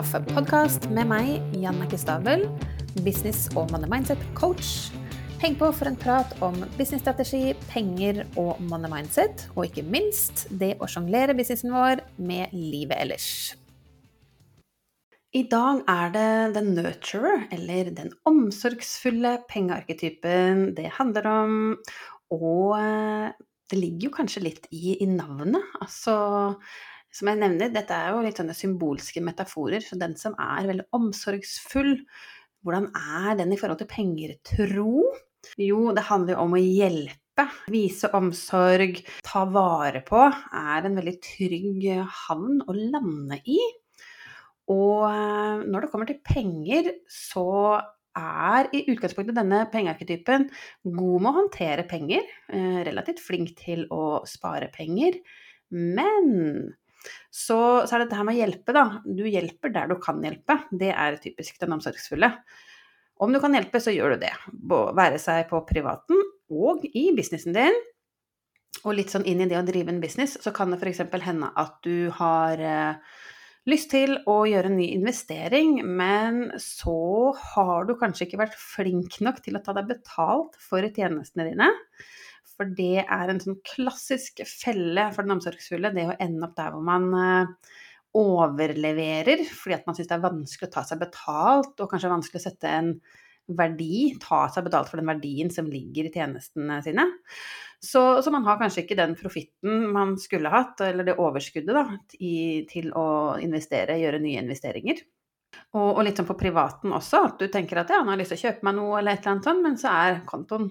kaffepodkast med meg, Jannicke Stabel, business- og money mindset-coach. Heng på for en prat om businessstrategi, penger og money mindset, og ikke minst det å sjonglere businessen vår med livet ellers. I dag er det den nurturer, eller den omsorgsfulle pengearketypen det handler om. Og eh, det ligger jo kanskje litt i, i navnet. Altså som jeg nevner, dette er jo litt sånne symbolske metaforer. Så den som er veldig omsorgsfull, hvordan er den i forhold til penger, tro? Jo, det handler jo om å hjelpe, vise omsorg, ta vare på. Er en veldig trygg havn å lande i. Og eh, når det kommer til penger, så er i utgangspunktet denne pengearketypen god med å håndtere penger. Eh, relativt flink til å spare penger. Men så, så, er det dette med å hjelpe, da. Du hjelper der du kan hjelpe. Det er typisk den omsorgsfulle. Om du kan hjelpe, så gjør du det. Være seg på privaten og i businessen din. Og litt sånn inn i det å drive en business, så kan det f.eks. hende at du har eh, lyst til å gjøre en ny investering, men så har du kanskje ikke vært flink nok til å ta deg betalt for tjenestene dine. For det er en sånn klassisk felle for den omsorgsfulle, det å ende opp der hvor man eh, overleverer fordi at man syns det er vanskelig å ta seg betalt, og kanskje vanskelig å sette en verdi, ta seg betalt for den verdien som ligger i tjenestene sine. Så, så man har kanskje ikke den profitten man skulle hatt, eller det overskuddet, da, i, til å investere, gjøre nye investeringer. Og, og, litt sånn på privaten også, at du tenker at ja, nå har jeg lyst til å kjøpe meg noe, eller et eller annet sånt, men så er kontoen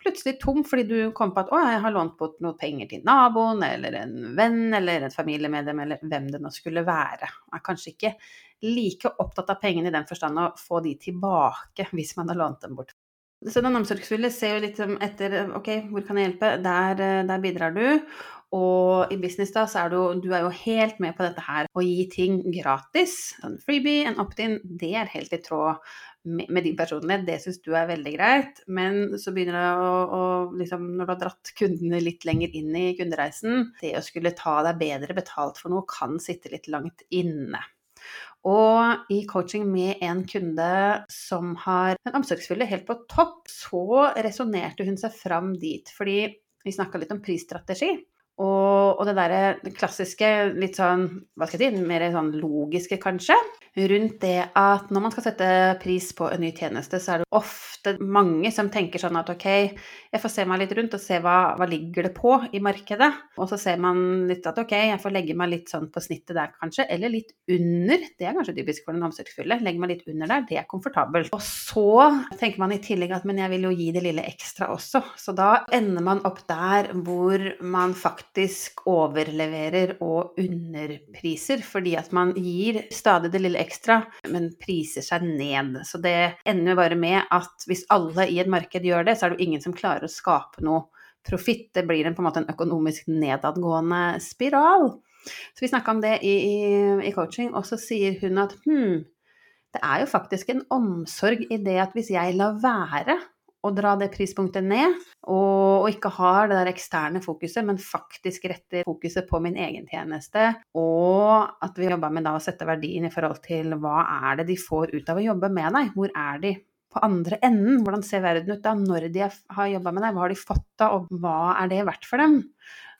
plutselig tom fordi du kom på at 'å, jeg har lånt bort noen penger til naboen', eller en venn, eller et familiemedlem, eller hvem det nå skulle være. Jeg er kanskje ikke like opptatt av pengene i den forstand å få de tilbake hvis man har lånt dem bort. Så den omsorgsfulle ser jo litt etter 'ok, hvor kan jeg hjelpe', der, eh, der bidrar du. Og i business da, så er du, du er jo helt med på dette her. Å gi ting gratis. En freebie, en opt-in, det er helt i tråd med din personlighet, det syns du er veldig greit. Men så begynner det å, å liksom, Når du har dratt kundene litt lenger inn i kundereisen, det å skulle ta deg bedre betalt for noe kan sitte litt langt inne. Og i coaching med en kunde som har en omsorgsfulle helt på topp, så resonnerte hun seg fram dit. Fordi vi snakka litt om prisstrategi. Og, og det derre klassiske, litt sånn, hva skal jeg si, mer sånn logiske kanskje, rundt det at når man skal sette pris på en ny tjeneste, så er det ofte mange som tenker sånn at ok, jeg får se meg litt rundt og se hva, hva ligger det på i markedet. Og så ser man litt at ok, jeg får legge meg litt sånn på snittet der kanskje, eller litt under. Det er kanskje typisk for den omsorgsfulle. Legge meg litt under der, det er komfortabelt. Og så tenker man i tillegg at men jeg vil jo gi det lille ekstra også. Så da ender man opp der hvor man faktisk faktisk overleverer og underpriser, fordi at man gir stadig det lille ekstra, men priser seg ned. Så det ender jo bare med at hvis alle i et marked gjør det, så er det jo ingen som klarer å skape noe profitt. Det blir en, på en måte en økonomisk nedadgående spiral. Så vi snakka om det i, i, i, coaching, og så sier hun at hm, det er jo faktisk en omsorg i det at hvis jeg lar være å dra det prispunktet ned, og, og, ikke har det der eksterne fokuset, men faktisk retter fokuset på min egen tjeneste, og at vi jobber med da å sette verdien i forhold til hva er det de får ut av å jobbe med deg, hvor er de på andre enden, hvordan ser verden ut da når de har jobba med deg, hva har de fått av, og hva er det verdt for dem?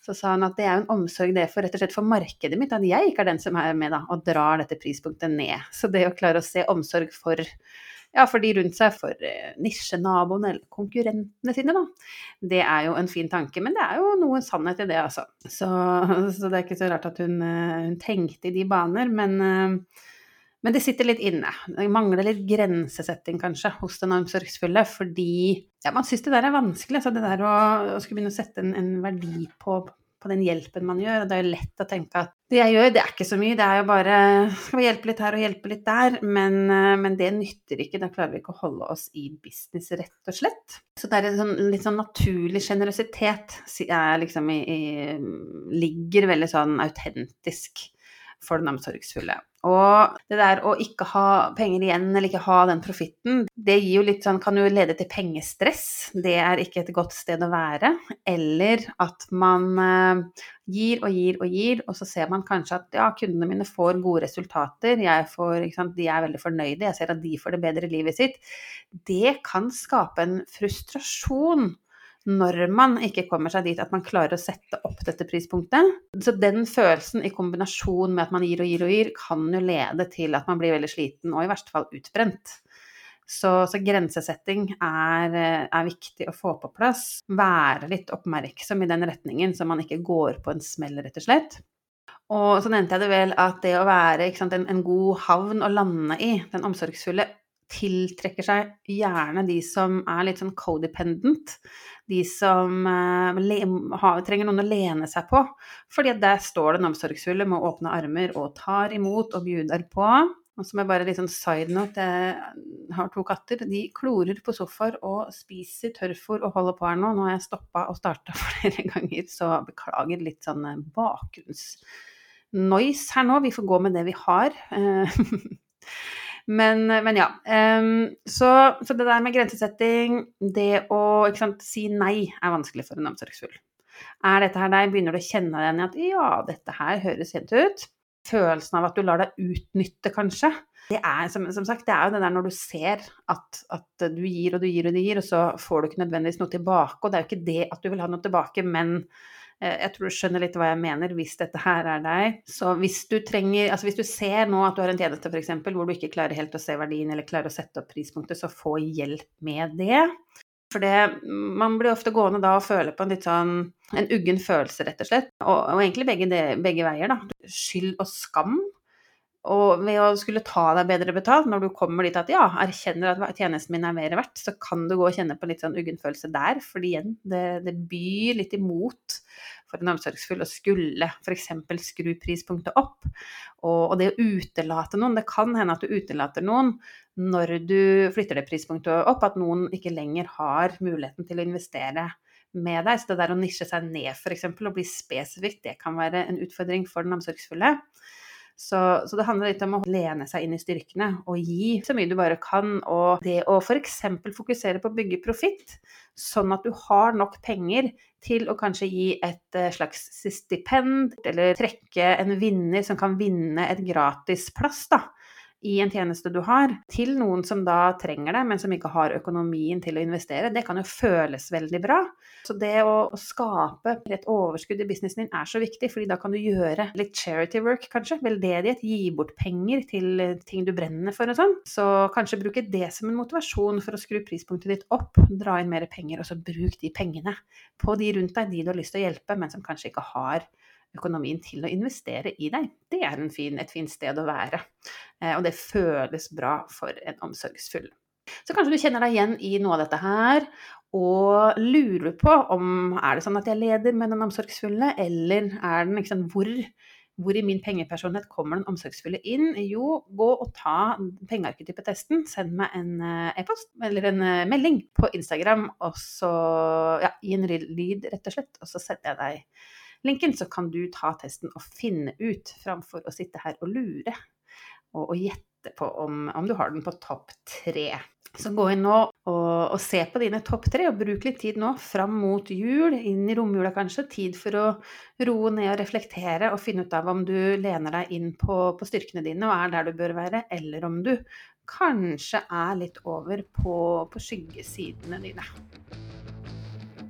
Så sa han at det er en omsorg det for rett og slett for markedet mitt, at jeg ikke er den som er med da, og drar dette prispunktet ned. Så det å klare å se omsorg for ja, for de rundt seg, for eh, nisjenaboene eller konkurrentene sine, da. Det er jo en fin tanke, men det er jo noe sannhet i det, altså. Så, så det er ikke så rart at hun, eh, hun tenkte i de baner, men, eh, men det sitter litt inne. Det mangler litt grensesetting, kanskje, hos den omsorgsfulle, fordi ja, man syns det der er vanskelig. Altså det der å, å skulle begynne å sette en, en verdi på, på den hjelpen man gjør. Og det er jo lett å tenke at det jeg gjør, det er ikke så mye, det er jo bare skal vi hjelpe litt her og hjelpe litt der, men, eh, men det nytter ikke. Da klarer vi ikke å holde oss i business, rett og slett. Så det er en sånn, litt sånn naturlig sjenerøsitet liksom ligger veldig sånn autentisk for den omsorgsfulle. Og det der å ikke ha penger igjen, eller ikke ha den profitten, det gir jo litt sånn, kan jo lede til pengestress. Det er ikke et godt sted å være. Eller at man eh, gir og gir og gir, og så ser man kanskje at ja, kundene mine får gode resultater, får, de er veldig fornøyde, jeg ser at de får det bedre i livet sitt. Det kan skape en frustrasjon når man ikke kommer seg dit at man klarer å sette opp dette prispunktet. Så den følelsen i kombinasjon med at man gir og gir og gir, kan jo lede til at man blir veldig sliten og i verste fall utbrent. Så, så grensesetting er, er, viktig å få på plass. Være litt oppmerksom i den retningen, så man ikke går på en smell, rett og slett. Og så nevnte jeg det vel at det å være sant, en, en god havn å lande i, den omsorgsfulle, tiltrekker seg gjerne de som er litt sånn codependent. De som uh, har, trenger noen å lene seg på. Fordi der står den omsorgsfulle med åpne armer og tar imot og bjuder på. Og som er bare litt sånn side note, jeg har to katter. De klorer på sofaer og spiser tørrfôr og holder på her nå. Nå har jeg stoppa og starta flere ganger, så beklager litt sånn eh, bakgrunnsnoise her nå. Vi får gå med det vi har. Men, men ja. Um, så, så, det der med grensesetting, det å sant, si nei, er vanskelig for en omsorgsfull. Er dette her deg? Begynner du å kjenne deg igjen i at ja, dette her høres kjent ut? Følelsen av at du lar deg utnytte, kanskje. Det er som, som sagt, det er jo det der når du ser at, at, du gir og du gir og du gir, og så får du ikke nødvendigvis noe tilbake. Og det er jo ikke det at du vil ha noe tilbake, men jeg tror du skjønner litt hva jeg mener hvis dette her er deg. Så hvis du trenger, altså hvis du ser nå at du har en tjeneste f.eks. hvor du ikke klarer helt å se verdien eller klarer å sette opp prispunktet, så få hjelp med det. For det, man blir ofte gående da og føle på en litt sånn en uggen følelse, rett og slett. Og, og egentlig begge, de, begge veier, da. Skyld og skam og ved å skulle ta deg bedre betalt, når du kommer dit at ja, erkjenner at tjenesten min er mer verdt, så kan du gå og kjenne på litt sånn uggen følelse der. Fordi igjen, det, det byr litt imot for en omsorgsfull å skulle f.eks. skru prispunktet opp. Og, og, det å utelate noen, det kan hende at du utelater noen når du flytter det prispunktet opp, at noen ikke lenger har muligheten til å investere med deg. Så det der å nisje seg ned f.eks. og bli spesifikt, det kan være en utfordring for den omsorgsfulle. Så, så, det handler litt om å lene seg inn i styrkene og gi så mye du bare kan. Og det å f.eks. fokusere på å bygge profitt, sånn at du har nok penger til å kanskje gi et eh, slags stipend, eller trekke en vinner som kan vinne et gratis plass, da i en tjeneste du har, til noen som da trenger det, men som ikke har økonomien til å investere, det kan jo føles veldig bra. Så det å, skape et overskudd i businessen din er så viktig, fordi da kan du gjøre litt charity work, kanskje. Veldedighet. Gi bort penger til ting du brenner for og sånn. Så kanskje bruke det som en motivasjon for å skru prispunktet ditt opp. Dra inn mer penger, og så bruk de pengene på de rundt deg, de du har lyst til å hjelpe, men som kanskje ikke har økonomien til å investere i deg. Det er fin, et fint sted å være. Eh, og det føles bra for en omsorgsfull. Så kanskje du kjenner deg igjen i noe av dette her, og lurer på om er det sånn at jeg leder med den omsorgsfulle, eller er den sant, hvor, hvor i min pengepersonlighet kommer den omsorgsfulle inn? Jo, gå og ta pengearketypetesten. Send meg en eh, e-post eller en eh, melding på Instagram, og så ja, gi en lyd, rett og slett, og så sender jeg deg linken, så kan du ta testen og finne ut, framfor å sitte her og lure og, og gjette på om, om, du har den på topp tre. Så gå inn nå og, og, se på dine topp tre, og bruk litt tid nå fram mot jul, inn i romjula kanskje. Tid for å roe ned og reflektere og finne ut av om du lener deg inn på, på styrkene dine og er der du bør være, eller om du kanskje er litt over på, på skyggesidene dine.